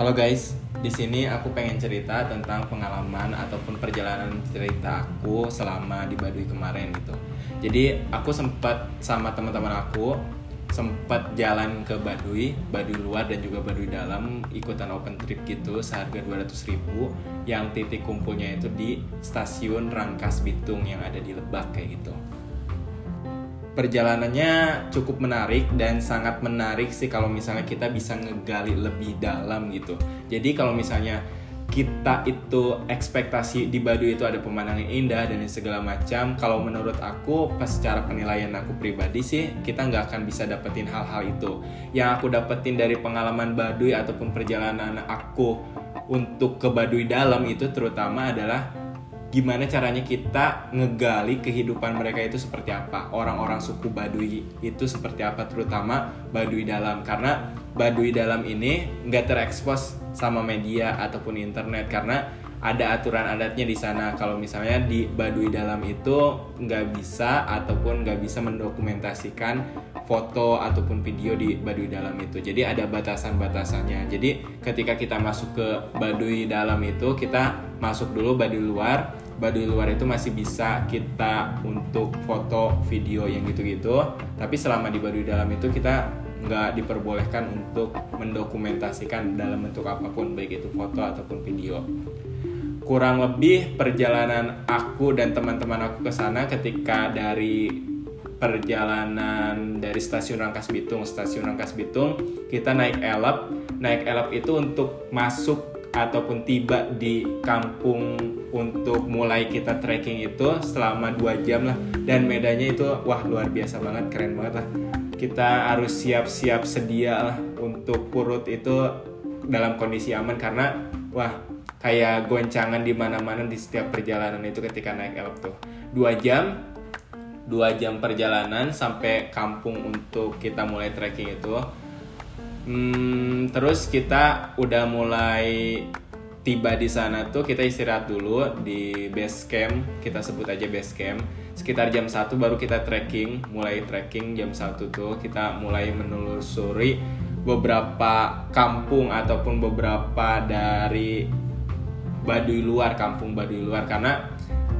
Halo guys, di sini aku pengen cerita tentang pengalaman ataupun perjalanan cerita aku selama di Baduy kemarin gitu. Jadi aku sempat sama teman-teman aku sempat jalan ke Baduy, Baduy luar dan juga Baduy dalam ikutan open trip gitu seharga 200 ribu yang titik kumpulnya itu di stasiun Rangkas Bitung yang ada di Lebak kayak gitu perjalanannya cukup menarik dan sangat menarik sih kalau misalnya kita bisa ngegali lebih dalam gitu. Jadi kalau misalnya kita itu ekspektasi di Baduy itu ada pemandangan indah dan segala macam. Kalau menurut aku, pas secara penilaian aku pribadi sih, kita nggak akan bisa dapetin hal-hal itu. Yang aku dapetin dari pengalaman Baduy ataupun perjalanan aku untuk ke Baduy dalam itu terutama adalah gimana caranya kita ngegali kehidupan mereka itu seperti apa? Orang-orang suku Baduy itu seperti apa? Terutama Baduy dalam. Karena Baduy dalam ini nggak terekspos sama media ataupun internet. Karena ada aturan adatnya di sana. Kalau misalnya di Baduy dalam itu nggak bisa ataupun nggak bisa mendokumentasikan foto ataupun video di Baduy dalam itu. Jadi ada batasan-batasannya. Jadi ketika kita masuk ke Baduy dalam itu kita masuk dulu Baduy luar Baduy luar itu masih bisa kita untuk foto video yang gitu-gitu. Tapi selama di Baduy dalam itu kita nggak diperbolehkan untuk mendokumentasikan dalam bentuk apa pun baik itu foto ataupun video. Kurang lebih perjalanan aku dan teman-teman aku ke sana ketika dari perjalanan dari stasiun Rangkas Bitung stasiun Rangkas Bitung kita naik elep. Naik elep itu untuk masuk ataupun tiba di kampung untuk mulai kita trekking itu selama dua jam lah. Dan medannya itu wah luar biasa banget keren banget lah. Kita harus siap-siap sedia lah untuk purut itu dalam kondisi aman karena wah kayak goncangan di mana-mana di setiap perjalanan itu ketika naik elok tuh. Dua jam dua jam perjalanan sampai kampung untuk kita mulai trekking itu Hmm, terus kita udah mulai tiba di sana tuh kita istirahat dulu di base camp. Kita sebut aja base camp. Sekitar jam 1 baru kita trekking mulai trekking jam 1 tuh. Kita mulai menelusuri beberapa kampung ataupun beberapa dari Baduy luar kampung Baduy luar. Karena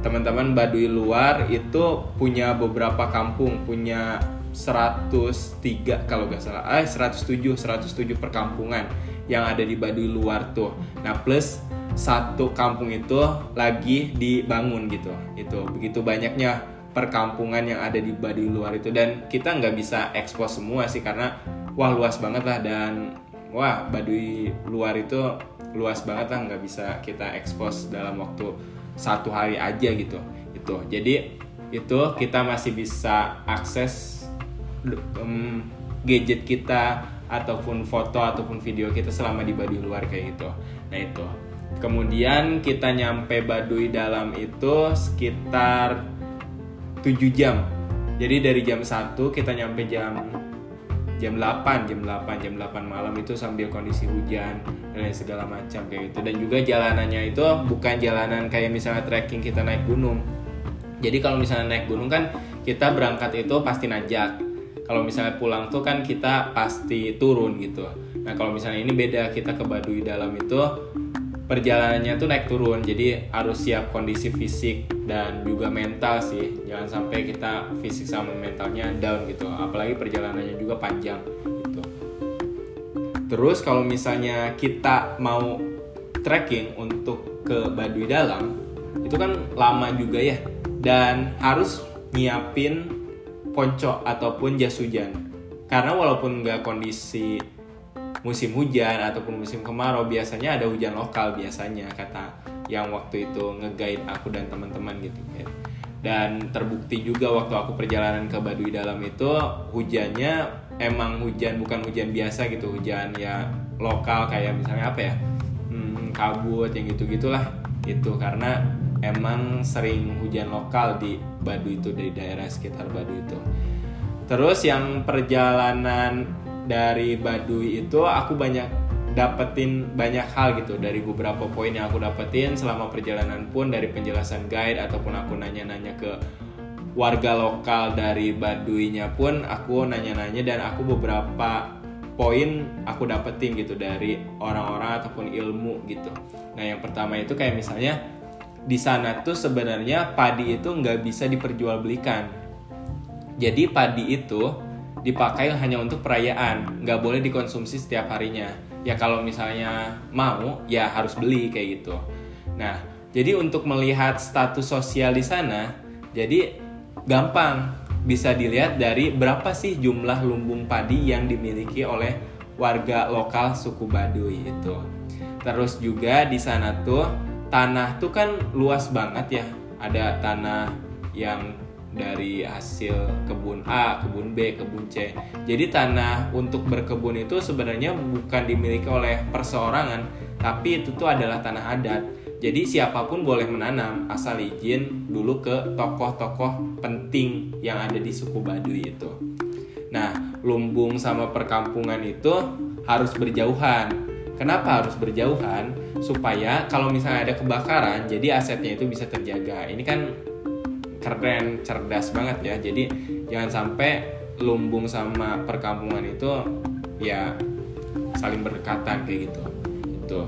teman-teman Baduy luar itu punya beberapa kampung punya 103 kalau gak salah. Eh 107 107 perkampungan yang ada di Baduy luar tuh. Nah plus satu kampung itu lagi dibangun gitu. Itu begitu banyaknya perkampungan yang ada di Baduy luar itu. Dan kita nggak bisa ekspos semua sih karena wah luas banget lah. Dan wah Baduy luar itu luas banget lah. Nggak bisa kita ekspos dalam waktu satu hari aja gitu. Itu. Jadi itu kita masih bisa akses um, gadget kita ataupun foto ataupun video kita selama di Baduy luar kayak gitu. Nah itu. Kemudian kita nyampe Baduy dalam itu sekitar 7 jam. Jadi dari jam 1 kita nyampe jam jam 8, jam 8, jam 8 malam itu sambil kondisi hujan dan segala macam kayak gitu. Dan juga jalanannya itu bukan jalanan kayak misalnya trekking kita naik gunung. Jadi kalau misalnya naik gunung kan kita berangkat itu pasti najak kalau misalnya pulang tuh kan kita pasti turun gitu. Nah kalau misalnya ini beda kita ke Baduy dalam itu perjalanannya tuh naik turun. Jadi harus siap kondisi fisik dan juga mental sih. Jangan sampai kita fisik sama mentalnya down gitu. Apalagi perjalanannya juga panjang gitu. Terus kalau misalnya kita mau trekking untuk ke Baduy dalam itu kan lama juga ya. Dan harus nyiapin ponco ataupun jas hujan. Karena walaupun nggak kondisi musim hujan ataupun musim kemarau biasanya ada hujan lokal biasanya kata yang waktu itu ngeguide aku dan teman-teman gitu ya. Dan terbukti juga waktu aku perjalanan ke Baduy Dalam itu hujannya emang hujan bukan hujan biasa gitu hujan ya lokal kayak misalnya apa ya hmm, kabut yang gitu gitulah itu karena emang sering hujan lokal di Baduy itu dari daerah sekitar Baduy itu. Terus yang perjalanan dari Baduy itu aku banyak dapetin banyak hal gitu dari beberapa poin yang aku dapetin selama perjalanan pun dari penjelasan guide ataupun aku nanya-nanya ke warga lokal dari Baduynya pun aku nanya-nanya dan aku beberapa poin aku dapetin gitu dari orang-orang ataupun ilmu gitu. Nah yang pertama itu kayak misalnya di sana tuh sebenarnya padi itu nggak bisa diperjualbelikan. Jadi padi itu dipakai hanya untuk perayaan, nggak boleh dikonsumsi setiap harinya. Ya kalau misalnya mau, ya harus beli kayak gitu. Nah, jadi untuk melihat status sosial di sana, jadi gampang bisa dilihat dari berapa sih jumlah lumbung padi yang dimiliki oleh warga lokal suku Baduy itu. Terus juga di sana tuh tanah tuh kan luas banget ya. Ada tanah yang dari hasil kebun A, kebun B, kebun C. Jadi tanah untuk berkebun itu sebenarnya bukan dimiliki oleh perseorangan, tapi itu tuh adalah tanah adat. Jadi siapa pun boleh menanam asal izin dulu ke tokoh-tokoh penting yang ada di suku Baduy itu. Nah, lumbung sama perkampungan itu harus berjauhan. Kenapa harus berjauhan? Supaya kalau misalnya ada kebakaran, jadi asetnya itu bisa terjaga. Ini kan keren, cerdas banget ya. Jadi jangan sampai lumbung sama perkampungan itu ya saling berdekatan kayak gitu. Itu.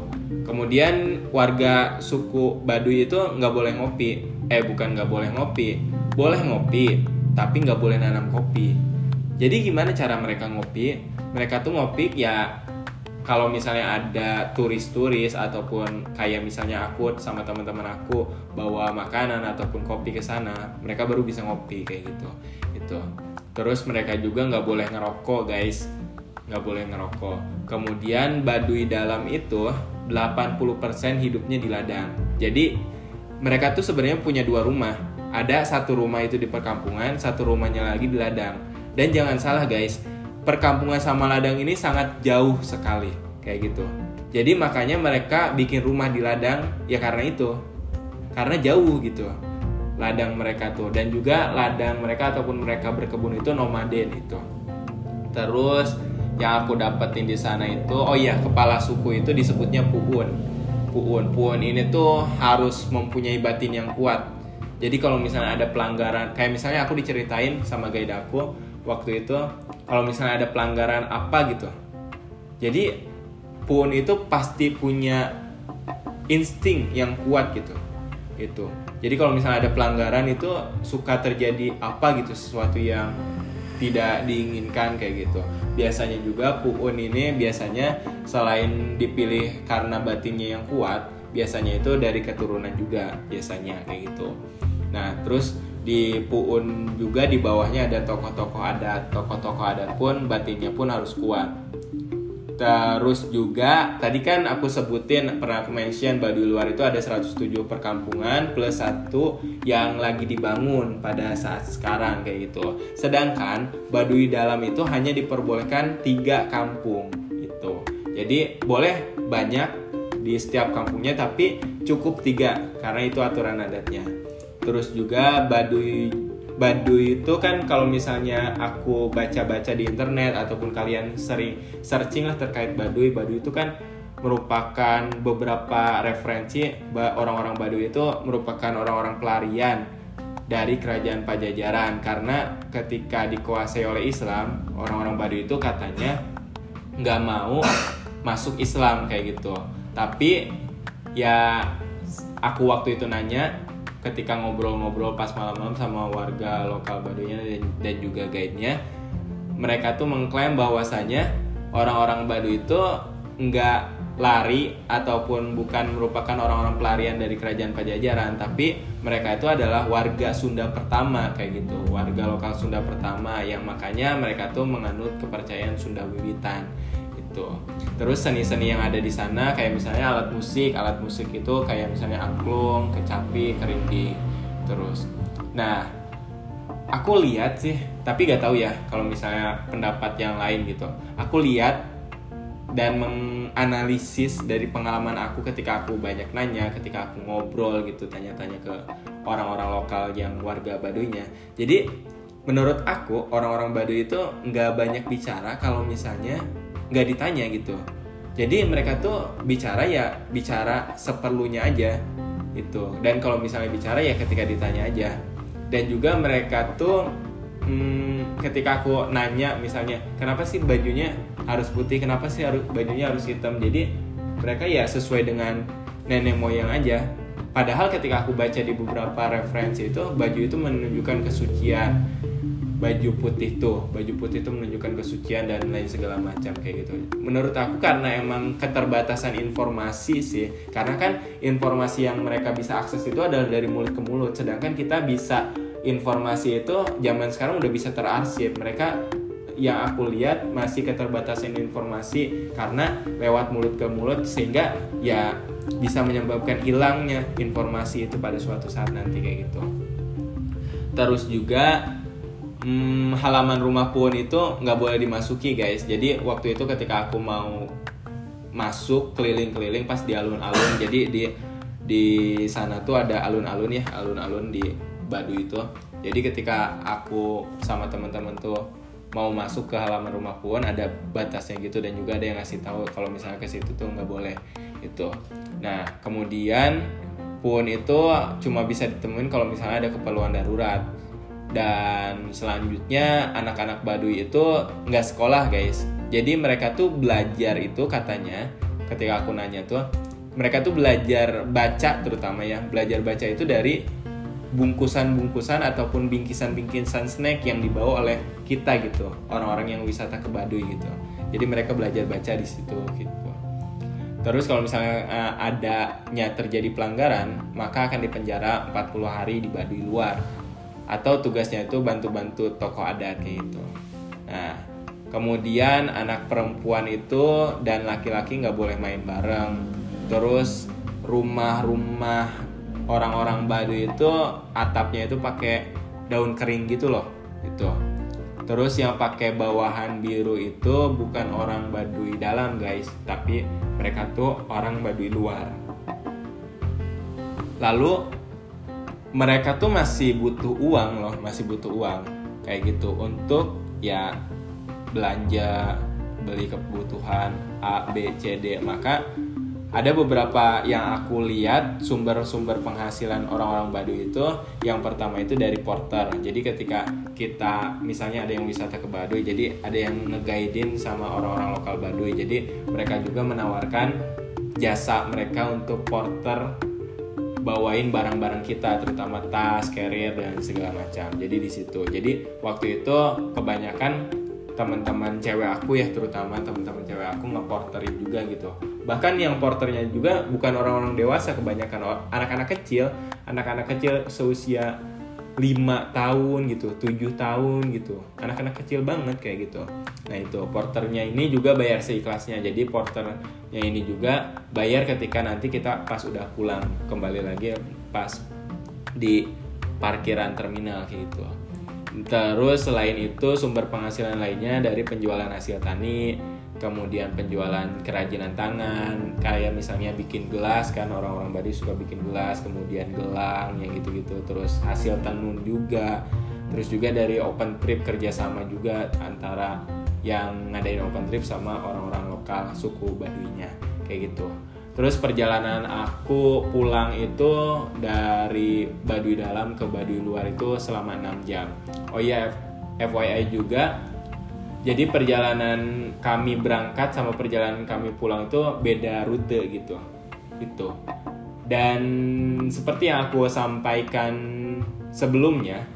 Kemudian warga suku Baduy itu nggak boleh ngopi. Eh bukan nggak boleh ngopi, boleh ngopi, tapi nggak boleh nanam kopi. Jadi gimana cara mereka ngopi? Mereka tuh ngopi ya kalau misalnya ada turis-turis ataupun kayak misalnya aku sama teman-teman aku bawa makanan ataupun kopi ke sana, mereka baru bisa ngopi kayak gitu. Itu. Terus mereka juga nggak boleh ngerokok guys, nggak boleh ngerokok. Kemudian Baduy dalam itu 80% hidupnya di ladang. Jadi mereka tuh sebenarnya punya dua rumah. Ada satu rumah itu di perkampungan, satu rumahnya lagi di ladang. Dan jangan salah guys, perkampungan sama ladang ini sangat jauh sekali kayak gitu. Jadi makanya mereka bikin rumah di ladang ya karena itu. Karena jauh gitu. Ladang mereka tuh dan juga ladang mereka ataupun mereka berkebun itu nomaden itu. Terus yang aku dapetin di sana itu oh iya kepala suku itu disebutnya puun. Puun. Puun ini tuh harus mempunyai batin yang kuat. Jadi kalau misalnya ada pelanggaran kayak misalnya aku diceritain sama guide aku waktu itu kalau misalnya ada pelanggaran apa gitu. Jadi pun itu pasti punya insting yang kuat gitu. Itu jadi kalau misalnya ada pelanggaran itu suka terjadi apa gitu sesuatu yang tidak diinginkan kayak gitu. Biasanya juga puun ini biasanya selain dipilih karena batinnya yang kuat biasanya itu dari keturunan juga biasanya kayak gitu. Nah terus di Puun juga di bawahnya ada tokoh-tokoh adat. Tokoh-tokoh adat pun batinnya pun harus kuat. Terus juga tadi kan aku sebutin pernah aku mention Baduy luar itu ada 107 perkampungan plus satu yang lagi dibangun pada saat sekarang kayak gitu sedangkan Baduy dalam itu hanya diperbolehkan tiga kampung itu jadi boleh banyak di setiap kampungnya tapi cukup tiga karena itu aturan adatnya terus juga Baduy Baduy itu kan kalau misalnya aku baca-baca di internet ataupun kalian sering searching lah terkait Baduy Baduy itu kan merupakan beberapa referensi orang-orang Baduy itu merupakan orang-orang pelarian dari kerajaan Pajajaran. Karena ketika dikuasai oleh Islam orang-orang Baduy itu katanya nggak mau masuk Islam kayak gitu. Tapi ya aku waktu itu nanya ketika ngobrol-ngobrol pas malam-malam sama warga lokal Baduynya dan, dan juga guide-nya mereka tuh mengklaim bahwasanya orang-orang Baduy itu nggak lari ataupun bukan merupakan orang-orang pelarian dari kerajaan Pajajaran tapi mereka itu adalah warga Sunda pertama kayak gitu. Warga lokal Sunda pertama yang makanya mereka tuh menganut kepercayaan Sunda Wiwitan itu terus seni-seni yang ada di sana kayak misalnya alat musik alat musik itu kayak misalnya angklung kecapi kerindi terus. Nah aku lihat sih tapi gak tahu ya kalau misalnya pendapat yang lain gitu. Aku lihat dan menganalisis dari pengalaman aku ketika aku banyak nanya ketika aku ngobrol gitu tanya-tanya ke orang-orang lokal yang warga Baduynya. Jadi menurut aku orang-orang Baduy itu nggak banyak bicara kalau misalnya nggak ditanya gitu. Jadi mereka tuh bicara ya bicara seperlunya aja itu dan kalau misalnya bicara ya ketika ditanya aja. Dan juga mereka tuh hmm, ketika aku nanya misalnya kenapa sih bajunya harus putih? Kenapa sih harus bajunya harus hitam? Jadi mereka ya sesuai dengan nenek moyang aja. Padahal ketika aku baca di beberapa referensi itu baju itu menunjukkan kesucian baju putih tuh baju putih itu menunjukkan kesucian dan lain segala macam kayak gitu. Menurut aku karena emang keterbatasan informasi sih karena kan informasi yang mereka bisa akses itu adalah dari mulut ke mulut. Sedangkan kita bisa informasi itu zaman sekarang udah bisa terarsip. Mereka yang aku lihat masih keterbatasan informasi karena lewat mulut ke mulut sehingga ya bisa menyebabkan hilangnya informasi itu pada suatu saat nanti kayak gitu. Terus juga hmm, halaman rumah pun itu nggak boleh dimasuki guys. Jadi waktu itu ketika aku mau masuk keliling-keliling pas di alun-alun jadi di di sana tuh ada alun-alun ya alun-alun di Badu itu. Jadi ketika aku sama teman-teman tuh mau masuk ke halaman rumah pun ada batasnya gitu dan juga ada yang ngasih tahu kalau misalnya ke situ tuh nggak boleh itu nah kemudian pun itu cuma bisa ditemuin kalau misalnya ada keperluan darurat dan selanjutnya anak-anak Baduy itu nggak sekolah guys. Jadi mereka tuh belajar itu katanya ketika aku nanya tuh mereka tuh belajar baca terutama ya. Belajar baca itu dari bungkusan-bungkusan ataupun bingkisan-bingkisan snack yang dibawa oleh kita gitu. Orang-orang yang wisata ke Baduy gitu. Jadi mereka belajar baca di situ gitu. Terus kalau misalnya uh, adanya terjadi pelanggaran, maka akan dipenjara 40 hari di Baduy luar atau tugasnya itu bantu-bantu tokoh adat kayak gitu. Nah, kemudian anak perempuan itu dan laki-laki nggak boleh main bareng. Terus rumah-rumah orang-orang Baduy itu atapnya itu pakai daun kering gitu loh, itu. Terus yang pakai bawahan biru itu bukan orang Baduy dalam guys, tapi mereka tuh orang Baduy luar. Lalu mereka tuh masih butuh uang loh masih butuh uang. Kayak gitu untuk ya belanja beli kebutuhan A B C D. Maka ada beberapa yang aku lihat sumber-sumber penghasilan orang-orang Baduy itu yang pertama itu dari porter. Jadi ketika kita misalnya ada yang wisata ke Baduy jadi ada yang ngeguidein sama orang-orang lokal Baduy. Jadi mereka juga menawarkan jasa mereka untuk porter bawain barang-barang kita terutama tas, carrier dan segala macam. Jadi di situ. Jadi waktu itu kebanyakan teman-teman cewek aku ya terutama teman-teman cewek aku ngeporterin juga gitu. Bahkan yang porternya juga bukan orang-orang dewasa kebanyakan anak-anak kecil, anak-anak kecil seusia 5 tahun gitu, 7 tahun gitu. Anak-anak kecil banget kayak gitu. Nah, itu porternya ini juga bayar seikhlasnya. Jadi porternya ini juga bayar ketika nanti kita pas udah pulang kembali lagi pas di parkiran terminal kayak gitu. Terus selain itu sumber penghasilan lainnya dari penjualan hasil tani, kemudian penjualan kerajinan tangan kayak misalnya bikin gelas kan orang-orang Bali suka bikin gelas kemudian gelang yang gitu-gitu. Terus hasil tenun juga. Terus juga dari open trip kerjasama juga antara yang ngadain open trip sama orang-orang lokal suku Baduinya kayak gitu. Terus perjalanan aku pulang itu dari Baduy dalam ke Baduy luar itu selama 6 jam. Oh iya FYI juga jadi perjalanan kami berangkat sama perjalanan kami pulang itu beda rute gitu. Gitu dan seperti yang aku sampaikan sebelumnya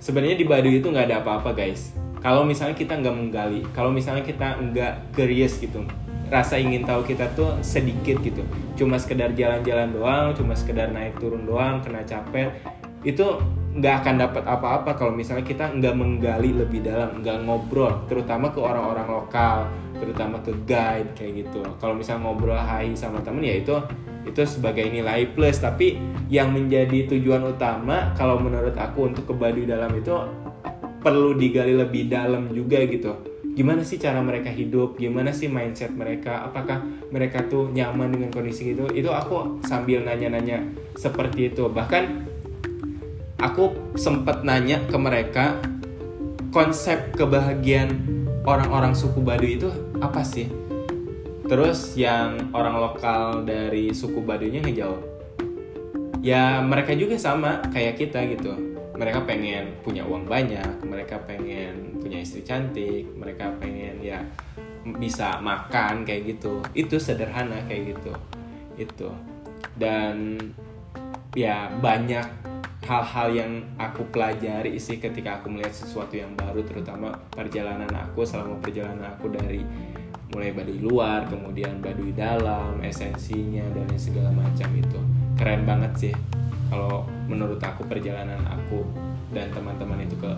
sebenarnya di Baduy itu nggak ada apa-apa guys. Kalau misalnya kita nggak menggali kalau misalnya kita nggak curious gitu rasa ingin tahu kita tuh sedikit gitu. Cuma sekedar jalan-jalan doang cuma sekedar naik turun doang kena capek itu nggak akan dapat apa-apa kalau misalnya kita nggak menggali lebih dalam, nggak ngobrol, terutama ke orang-orang lokal, terutama ke guide kayak gitu. Kalau misalnya ngobrol hai sama temen ya itu itu sebagai nilai plus. Tapi yang menjadi tujuan utama kalau menurut aku untuk ke Baduy dalam itu perlu digali lebih dalam juga gitu. Gimana sih cara mereka hidup? Gimana sih mindset mereka? Apakah mereka tuh nyaman dengan kondisi itu? Itu aku sambil nanya-nanya seperti itu. Bahkan aku sempat nanya ke mereka konsep kebahagiaan orang-orang suku Baduy itu apa sih? Terus yang orang lokal dari suku Baduynya ngejawab, ya mereka juga sama kayak kita gitu. mereka pengen punya uang banyak mereka pengen punya istri cantik mereka pengen ya bisa makan kayak gitu itu sederhana kayak gitu itu dan ya banyak hal-hal yang aku pelajari sih ketika aku melihat sesuatu yang baru terutama perjalanan aku selama perjalanan aku dari mulai baduy luar kemudian baduy dalam esensinya dan segala macam itu. Keren banget sih kalau menurut aku perjalanan aku dan teman-teman itu ke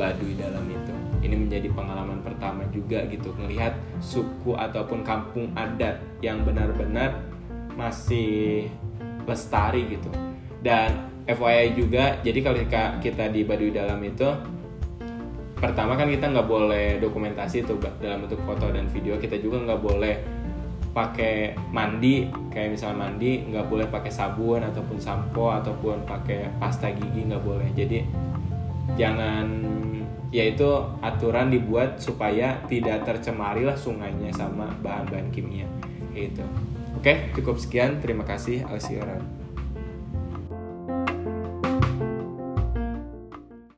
Baduy dalam itu. Ini menjadi pengalaman pertama juga gitu melihat suku ataupun kampung adat yang benar-benar masih lestari gitu. Dan FYI juga. Jadi kalau kita di Baduy dalam itu pertama kan kita nggak boleh dokumentasi itu dalam bentuk foto dan video. Kita juga nggak boleh pakai mandi. Kayak misalnya mandi nggak boleh pakai sabun ataupun sampo ataupun pakai pasta gigi nggak boleh. Jadi jangan yaitu aturan dibuat supaya tidak tercemari lah sungainya sama bahan-bahan kimia. Gitu. Oke cukup sekian. Terima kasih. Alsiaran